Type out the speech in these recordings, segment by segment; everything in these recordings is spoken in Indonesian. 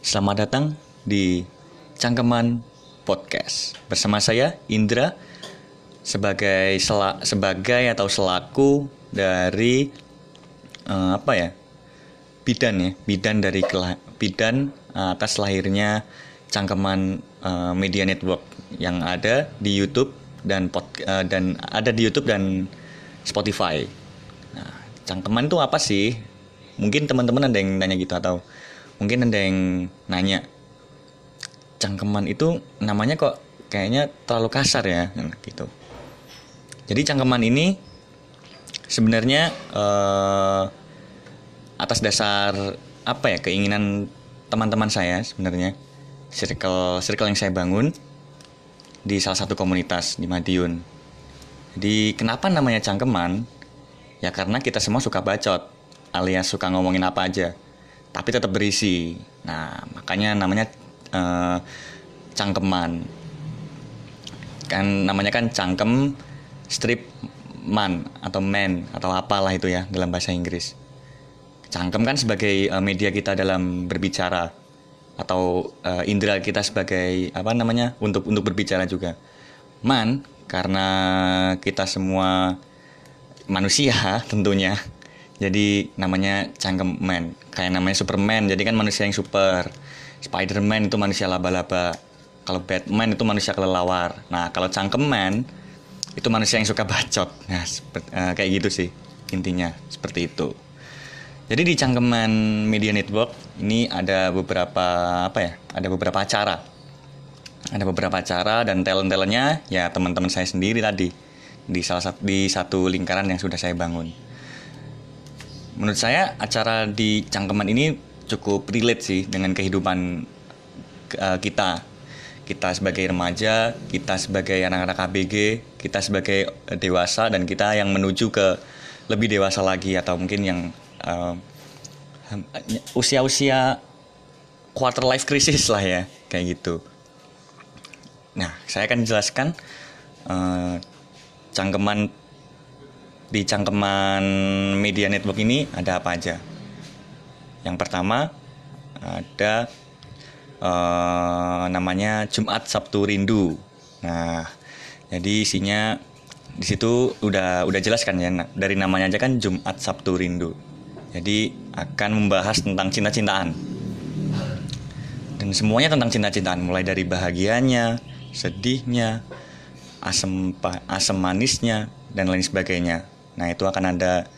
Selamat datang di Cangkeman Podcast bersama saya Indra sebagai sela, sebagai atau selaku dari uh, apa ya bidan ya bidan dari bidan uh, atas lahirnya Cangkeman uh, Media Network yang ada di YouTube dan pod, uh, dan ada di YouTube dan Spotify. Nah, cangkeman itu apa sih? Mungkin teman-teman ada yang nanya gitu atau mungkin ada yang nanya cangkeman itu namanya kok kayaknya terlalu kasar ya? Gitu. Jadi cangkeman ini sebenarnya eh, atas dasar apa ya keinginan teman-teman saya sebenarnya circle circle yang saya bangun di salah satu komunitas di Madiun. Jadi kenapa namanya cangkeman? Ya karena kita semua suka bacot alias suka ngomongin apa aja tapi tetap berisi. Nah makanya namanya uh, cangkeman. Kan namanya kan cangkem strip man atau man atau apalah itu ya dalam bahasa Inggris. Cangkem kan sebagai uh, media kita dalam berbicara atau uh, indera kita sebagai apa namanya untuk untuk berbicara juga. Man karena kita semua manusia tentunya jadi namanya cangkem man kayak namanya Superman. Jadi kan manusia yang super. Spiderman itu manusia laba-laba. Kalau Batman itu manusia kelelawar. Nah kalau cangkeman itu manusia yang suka bacot. Nah seperti, uh, kayak gitu sih intinya. Seperti itu. Jadi di cangkeman media network ini ada beberapa apa ya ada beberapa acara. Ada beberapa acara dan talent-talentnya ya teman-teman saya sendiri tadi di salah satu di satu lingkaran yang sudah saya bangun menurut saya acara di Cangkeman ini cukup relate sih dengan kehidupan uh, kita kita sebagai remaja, kita sebagai anak-anak ABG, kita sebagai dewasa dan kita yang menuju ke lebih dewasa lagi atau mungkin yang uh, usia-usia quarter life crisis lah ya kayak gitu. Nah, saya akan jelaskan uh, cangkeman di cangkeman media network ini ada apa aja. Yang pertama ada uh, namanya Jumat Sabtu Rindu. Nah, jadi isinya di situ udah udah jelas kan ya dari namanya aja kan Jumat Sabtu Rindu. Jadi akan membahas tentang cinta-cintaan. Dan semuanya tentang cinta-cintaan mulai dari bahagianya, sedihnya, asam asam manisnya dan lain sebagainya. Nah, itu akan ada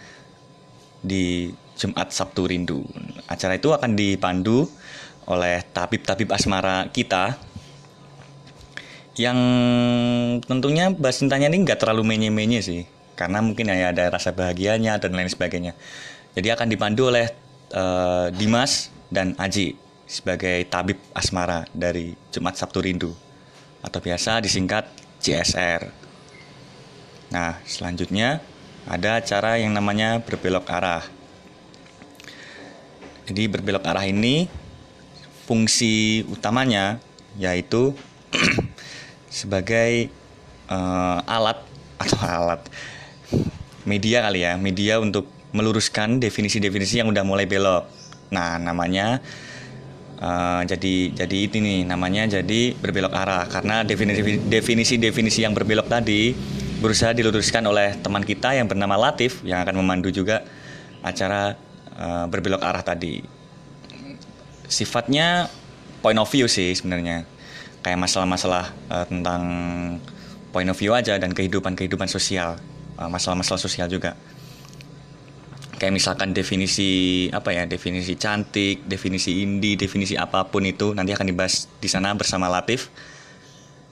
di Jumat Sabtu Rindu. Acara itu akan dipandu oleh tabib-tabib asmara kita yang tentunya bahas cintanya ini nggak terlalu menye-menye sih karena mungkin ya ada rasa bahagianya dan lain sebagainya. Jadi akan dipandu oleh uh, Dimas dan Aji sebagai tabib asmara dari Jumat Sabtu Rindu. Atau biasa disingkat CSR nah selanjutnya ada acara yang namanya berbelok arah. Jadi berbelok arah ini fungsi utamanya yaitu sebagai uh, alat atau alat media kali ya, media untuk meluruskan definisi-definisi yang udah mulai belok. Nah, namanya uh, jadi jadi ini nih namanya jadi berbelok arah karena definisi definisi-definisi yang berbelok tadi berusaha diluruskan oleh teman kita yang bernama Latif yang akan memandu juga acara uh, berbelok arah tadi. Sifatnya point of view sih sebenarnya. Kayak masalah-masalah uh, tentang point of view aja dan kehidupan-kehidupan sosial, masalah masalah-masalah sosial juga. Kayak misalkan definisi apa ya, definisi cantik, definisi indie, definisi apa pun itu nanti akan dibahas di sana bersama Latif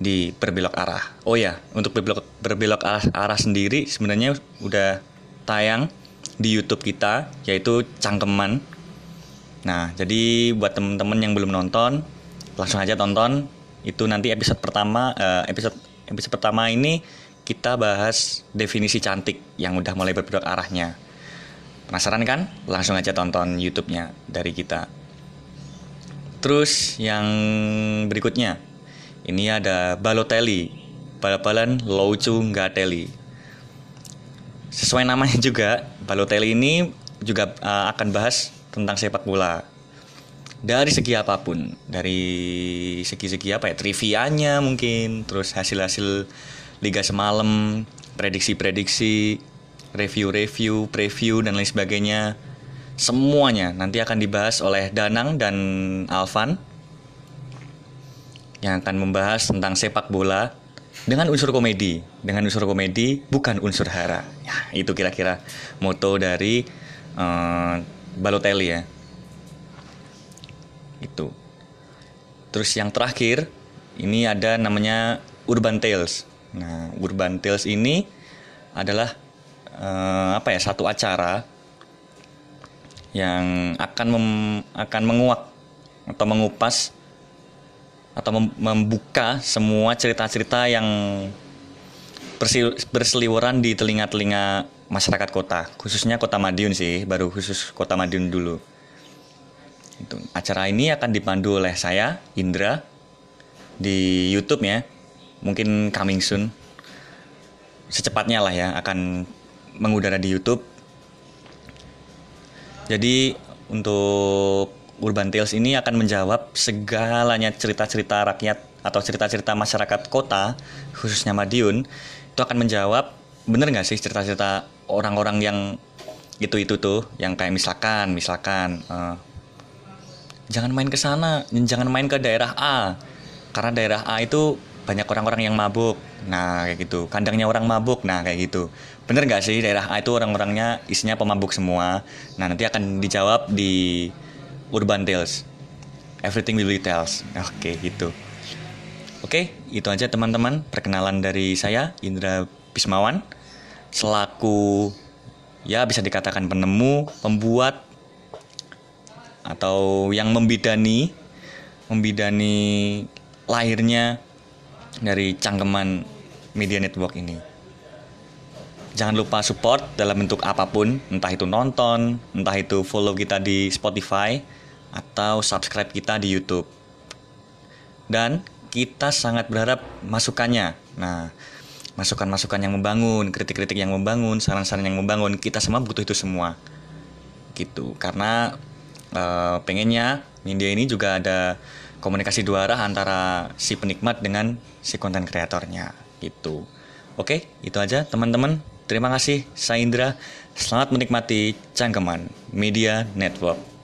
di berbelok arah. Oh ya, untuk berbelok berbelok arah, arah sendiri sebenarnya udah tayang di YouTube kita yaitu Cangkeman. Nah, jadi buat temen-temen yang belum nonton, langsung aja tonton. Itu nanti episode pertama uh, episode episode pertama ini kita bahas definisi cantik yang udah mulai berbelok arahnya. Penasaran kan? Langsung aja tonton YouTube-nya dari kita. Terus yang berikutnya, ini ada Balotelli, bal-balan Loucu Gateli. Sesuai namanya juga, Balotelli ini juga uh, akan bahas tentang sepak bola. dari segi apa pun dari segi-segi apa ya trivianya mungkin terus hasil-hasil liga semalam prediksi-prediksi review-review preview dan lain sebagainya semuanya nanti akan dibahas oleh Danang dan Alvan yang akan membahas tentang sepak bola dengan unsur komedi, dengan unsur komedi bukan unsur hara. Ya, itu kira-kira moto dari uh, Balotelli ya. Itu. Terus yang terakhir ini ada namanya Urban Tales. Nah Urban Tales ini adalah uh, apa ya satu acara yang akan mem, akan menguak atau mengupas atau mem, membuka semua cerita-cerita yang berseliweran di telinga-telinga masyarakat kota, khususnya kota Madiun sih, baru khusus kota Madiun dulu. Itu. Acara ini akan dipandu oleh saya, Indra, di YouTube ya. Mungkin coming soon. Secepatnya lah ya, akan mengudara di YouTube. Jadi untuk Urban Tales ini akan menjawab segalanya cerita-cerita rakyat atau cerita-cerita masyarakat kota, khususnya Madiun, itu akan menjawab bener nggak sih cerita-cerita orang-orang yang itu-itu tuh, yang kayak misalkan, misalkan uh, jangan main ke sana, jangan main ke daerah A. Karena daerah A itu banyak orang-orang yang mabuk. Nah, kayak gitu. Kandangnya orang mabuk. Nah, kayak gitu. Bener nggak sih daerah A itu orang-orangnya isinya pemabuk semua? Nah, nanti akan dijawab di Urban Tales. Everything will be tells. Oke, gitu. Oke, itu aja teman-teman perkenalan dari saya Indra Pismawan selaku ya bisa dikatakan penemu, pembuat atau yang membidani membidani lahirnya dari cangkeman media network ini. Jangan lupa support dalam bentuk apa pun, entah itu nonton, entah itu follow kita di Spotify, atau subscribe kita di YouTube. Dan kita sangat berharap masukannya. Nah, masukan-masukan yang membangun, kritik-kritik yang membangun, saran-saran yang membangun, kita semua butuh itu semua. Gitu. Karena uh, pengennya media ini juga ada komunikasi dua arah antara si penikmat dengan si konten kreatornya gitu. Oke, itu aja teman-teman. Terima kasih, saya Indra. Selamat menikmati Cangkeman Media Network.